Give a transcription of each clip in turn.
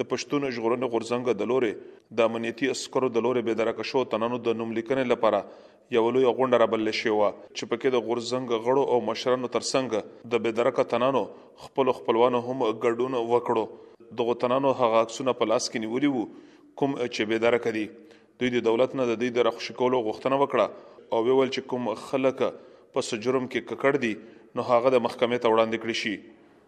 د پښتون ژغورنې غورځنګ د لورې د امنیتي عسکرو د لورې بېدرکه شو تنانو د نوم لیکنې لپاره یو لوی غونډه را بلل شوې وه چې پکې د غورځنګ غړو او مشرانو ترڅنګ د بېدرکه تنانو خپل خپلوانو هم ګډون وکړو دغو تنانو هغه عکسونه په لاس کې نیولي وو کوم چې بېدرکه دي دوی د دولت نه د دوی د راخوشي کولو غوښتنه وکړه او ویل چې کوم خلک په سجرم کې ککړ دي نو هغه د محکمې ته وړاندې کړی شي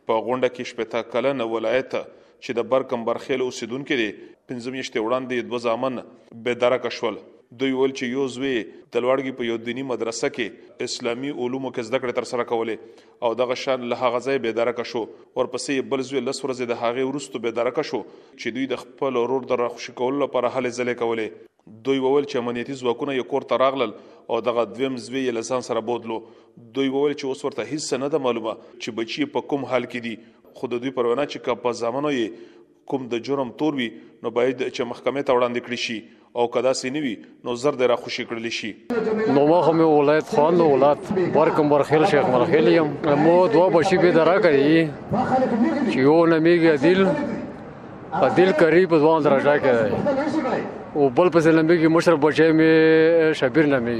په غونډه کې شپېته کلن ولایت چې د بر کمبرخېل اوسېدونکی دی، پنځه میاشتې وړاندې یې دوه زامن بې درکه شول. دوی ویل چې یو زوی یې د لوړګي په یو دیني مدرسه کې اسلامي علومو کې زده کړې ترسره کولې او دغه شان له هغه ځایه بې درکه شو. ورپسې یې بل زوی لس ورځې د هغې وروسته بې درکه شو چې دوی د خپل ورور د راخوشي کولو لپاره هلې ځلې کولې. دوی وویل چې امنیتي ځواکونه یې کور ته راغلل او دغه دویم زوی یې له ځان سره بوتلو دوی وویل چې اوس ورته هیڅ څه نه ده معلومه چې بچي په کوم حال کې دي خو د دوی پر وینا چې که په زامنو یې کوم د جرم تور وي نو باید چې محکمې ته وړاندې کړي شي او که داسې نه وي نو زر دی را خوشي کړل شي نو ما هم ولایت خان او ولایت برکم برخیل شیخ مرخیل یم مو دوه بچي به درا کوي چې یو نمیږي عادل په دل کری په ځوان درجه کې دی او بل په لمبي کې مشر بچی می شبیر نامي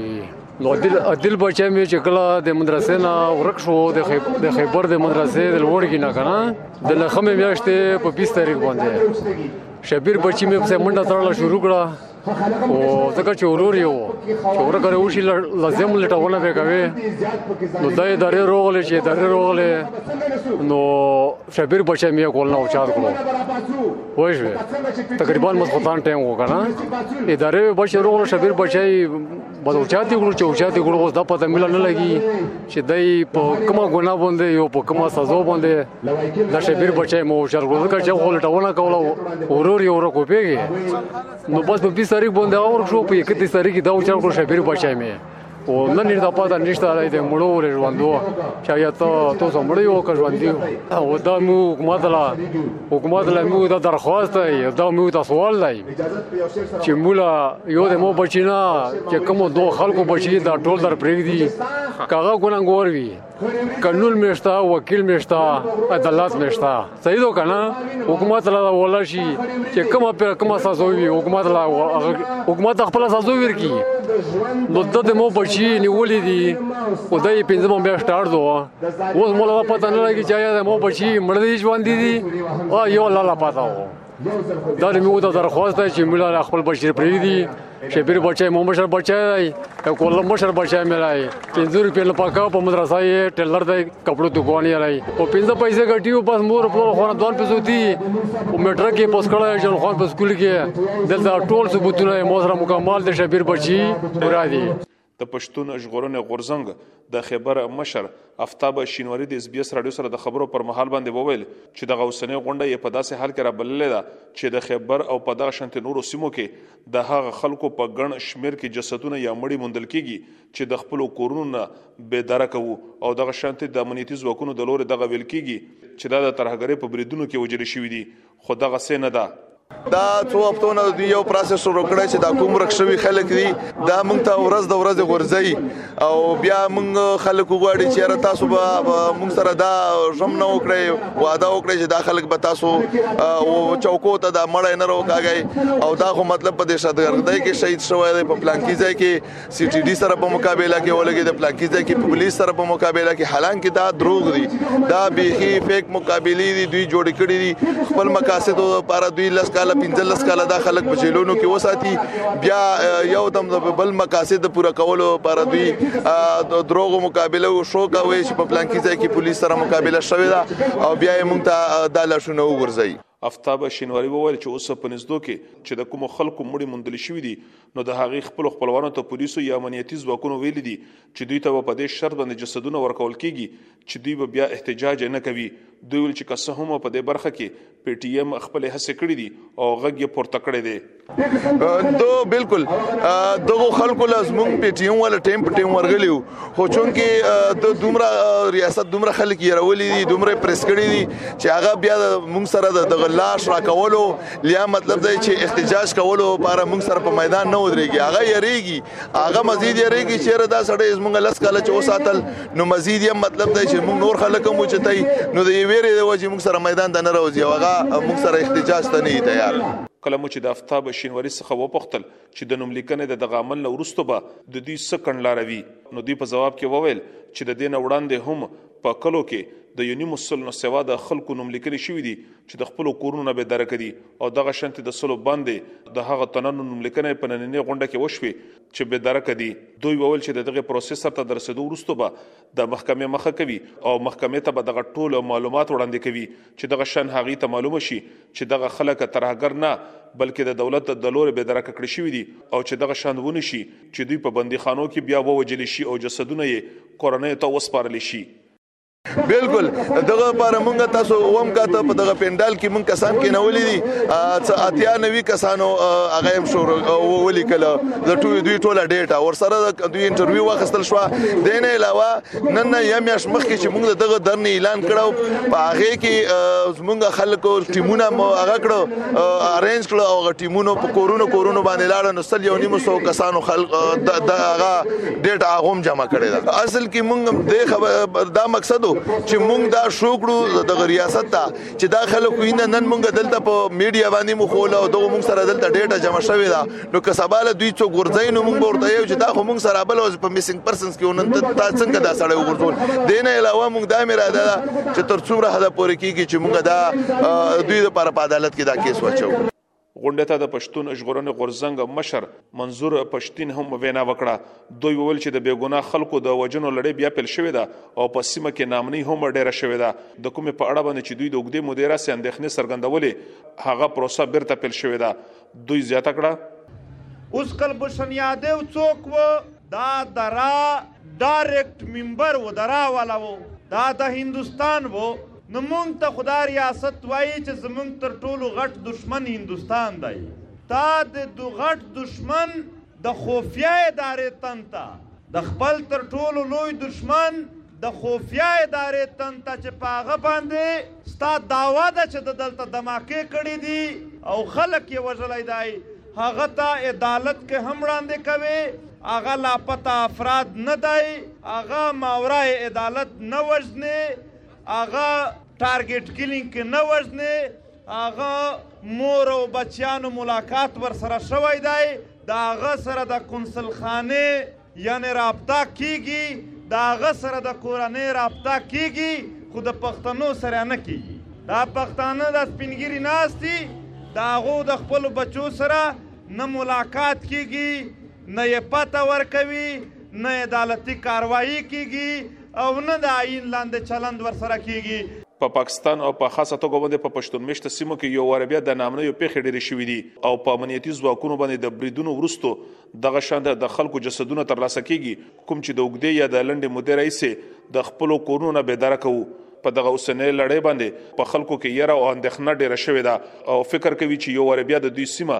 نو دل دل بچی می چې کله د مدرسې نه ورک شو د د خیبر د مدرسې د لوړ کې نه کنه د لخمه میاشتې په 20 تاریخ باندې شبیر بچی می په منډه ترله شروع کړه او ځکه چې ورور یو چې ورور کړو شي لازم لټونه به کوي نو دای درې روغلې چې درې روغلې نو شبیر بچا مې کول نه اوچار کړو وای شو تقریبا مس خدان ټیم وکړه ادارې بچا روغلې شبیر بچای بس اوچاتی کړو چې اوچاتی کړو اوس دا پته مله نه لګي چې دای په کومه ګناه باندې یو په کومه سزا باندې د شبیر بچی مو شر ګوزه کړ چې غول ټاونه کوله اورور یو ورو کوپیږي نو بس په 20 تاریخ باندې اور شو په 31 تاریخ دا اوچار کړو شبیر بچی مې او نن یې د پاته نشته راځي د مړو ور ژوندو چې یا ته تو سمړ یو کا ژوندې او دا مو حکومت لا حکومت لا مو دا درخواست دی دا مو دا سوال دی چې مولا یو د مو بچینا چې کوم دوه خلکو بچی دا ټول در پرېږ دي کاغه ګننګور وي قانون مشتا وکیل مشتا عدالت مشتا صحیح دو کنه حکومت لا ولا شي چې کوم پر کوم سازو وي حکومت لا حکومت خپل سازو ور کی نو د دې مو بچی نیولې دي او دای پنځم بیا سٹارټ دو اوس مولا پته نه لګي چې یا مو بچی مړ دي ژوند دي او یو لالا پاتاو دا د موږ د درخواست دی چې موږ خپل بشیر پرې دي شبیر بچای مو مشر بچای دی او کولم مشر بچای مې راي پنځه روپې له پکا په مدرسه یې ټیلر دی کپړو دکان یې راي او پنځه پیسې ګټیو بس مور خپل خور دوان پیسو دي او میټر کې پوس کړه جن خان په سکول کې دلته ټول ثبوتونه مو سره مکمل دي شبیر بچي پورا دي د پښتون ژغورنې غورځنګ د خېبر مشر افتاب شینواري د اس بي اس رادیو سره د خبرو پر مهال باندې وویل چې دغه اوسنۍ غونډه یې په داسې حال کې رابللې ده چې د خېبر او په دغه شانتې نورو سیمو کې د هغه خلکو په ګڼ شمېر کې جسدونه یا مړي موندل کېږي چې د خپلو کورونو نه بې درکه وو او دغه شانتې د امنیتي ځواکونو د لورې دغه ویل کېږي چې دا د ترهګرۍ په بریدونو کې وژل شوي دي خو دغه سه نه ده دا څو هفتو نه دی یو پروسس شروع کړی چې دا کوم ورک شوی خلک دي دا مونږ ته ورځ د ورځې غورځي او بیا مونږ خلک غواړي چې را تاسو به مونږ سره دا ژم نه وکړي وعده وکړي چې دا خلک به تاسو او چوکو ته دا مړ نه روکاږي او دا خو مطلب په دې شادګردۍ کې شهید شوی دی په پلان کې ځای کې سی ټي ډي سره په مقابله کې ولګي د پلاکیزه کې په پولیس سره په مقابله کې حالانکه دا دروغ دي دا بيخي فیک مقابله دي دوی جوړ کړي دي خپل مقاصد لپاره دوی لس کال 15 کال دا خلک په جیلونو کې وساتي بیا یو دم د بل مقاصد پوره کولو لپاره دوی د دروغ مقابله او شو کوي چې په پلاکیزه کې پولیس سره مقابله شوې ده او بیا یې موږ ته دا لښونه وګرځي افتاب شینواري وویل چې اوس په نږدو کې چې د کومو خلکو مړي موندل شوي دي نو د هغې خپل خپلوانو ته پولیسو یا امنیتي ځواکونو ویلي دي چې دوی ته به په دې شرط باندې جسدونه ورکول کیږي چې دوی به بیا احتجاج نه کوي دوی ویل چې که څه هم په دې برخه کې پي ټي ایم خپلې هڅې کړې دي او غږ یې پورته کړی دی دو بالکل دغه خلکو لازمون په ټیم ول ټیم په ټیم ورغلیو خو چونکی د دومره ریاست دومره خلک یې راولي دي دومره پریس کړی دي چې هغه بیا مونږ سره د دغه لاش راکولو لیا مطلب دی چې احتجاج کولو لپاره مونږ سره په میدان نه ودرېږي هغه یریږي هغه مزید یریږي چې ردا سړی زمونږ لس کاله چې وساتل نو مزید یې مطلب دی چې مونږ نور خلک مو چتای نو د یې ویری دی چې مونږ سره میدان ته نه راوځي هغه مونږ سره احتجاج ته نه تیار کله مو چې د افتاب شینواري څخه وپوښتل چې د نوملیکنې د دغه عمل نه وروسته به د دوی څه کړنلاره وي، نو دوی په ځواب کې وویل چې د دې نه وړاندې هم په کلو کې د یو نیمو سلنو سوا د خلکو نوملیکنې شوي دي چې د خپلو کورونو نه بې درکه دي او دغه شانتې د سلو باندې د هغه تننو نوملیکنې په نننې غونډه کې وشوې چې بې درکه دي. دوی وویل چې د دغې پروسې سرته د رسېدو وروسته به د محکمې مخه کوي او محکمې ته به دغه ټول معلومات وړاندې کوي چې دغه شان هغې ته معلومه شي چې دغه خلک ترهګر نه بلکې د دولت د لورې بې درکه کړی شوي دي او چې دغه شان ونه شي چې دوی په بندیخانو کې بیا ووجل شي او جسدونه یې کورنۍ ته وسپارل شي بالکل دغه لپاره مونږ تاسو ووم کاته په دغه پندال کې مونږ کسان کې نولې دي اتیا نوي کسانو هغه هم شو ولیکل د ټوی دوی ټوله ډیټا ورسره د دوی انټرویو واخستل شو دین علاوه نن یې میاش مخکې چې موږ دغه درن اعلان کړو په هغه کې زمونږ خلکو ټیمونه مو هغه کړو ارینج کړو او هغه ټیمونو په کورونو کورونو باندې لاړ نو سل یو نیمو سو کسانو خلک د هغه ډیټا هغه جمع کړي دا اصل کې موږ د خبر دا مقصد چې موږ دا شو کړو د ریاست ته چې دا خلکو نن موږ دلته په میډیا باندې مخوله او دغه موږ سره دلته ډیټا جمع شوې ده نو که سبا له دوی څو ګرځي نو موږ ورته یو چې دا خو موږ سره بل اوس په میسنګ پرسنز کې ونن ته تا څنګه دا سړی وګرځول دین علاوه موږ دا میرا ده چې تر څومره حد پورې کیږي چې موږ دا دوی د پر په عدالت کې دا کیس وچو غونډه ته د پښتون ژغورنې غورزنګ مشر منظور پښتین هم وینا وکړه دوی وویل چې د بیګونا خلکو د وجنو لړۍ بیا پیل شوې ده او په سیمه کې نامنۍ هم ډیره شوې ده د کومې په اړه باندې چې دوی د وګړي مدیره سي اندېښنې څرګندولې هغه پروسه بیرته پیل شوې ده دوی زیاته کړه. اوس کلبشن یادیو څوک وو؟ دا درا ډاریکټ ممبر وو، درا والا وو، دا د هندوستان وو، نو مونږ ته خو دا ریاست وایی چه زمونږ تر ټولو غټ دشمن هندوستان دی، تا د دو غټ دشمن د خفیه ادارې تن ته د خپل تر ټولو لوی دښمن د خفیه ادارې تن ته چې په هغه باندې ستا دعوا ده چې د دلته دماکې کړې دي او خلک یې وژلی دی هغه ته عدالت کې هم وړاندې کوي هغه لاپته افراد نه دی هغه ماورای عدالت نه وژني هغه ټارګټ کلینګ کې نه وژني هغه مور او بچیانو ملاقات ورسره شوی دی د هغه سره د قنصل خانه یعنی رابطه کیږي د هغه سره د کورنۍ رابطه کیږي خو د پښتنو سره نه کیږي دا پښتانه د سپینګری ناشتي د هغه د خپل بچو سره نه ملاقات کیږي نه یې پته ورکوي، نه یې عدالتي کاروايي کېږي او نه د آیین لاندې چلند ورسره کېږي. په پاکستان او په خاصه توګه باندې په پښتون مېشته سیمو کې یو وار بیا د ناامنیو پېښې ډېرې شوې دي او په امنیتي ځواکونو باندې د بریدونو وروسته دغه شان د خلکو جسدونه ترلاسه کېږي کوم چې د اوږدې یا د لنډې مودې راهیسې د خپلو کورونو نه بېداره کوو. په دغه اوسنۍ لړۍ باندې په خلکو کې یره او اندېښنه ډېره شوې ده او فکر کوي چې یو وار بیا د دوی سیمه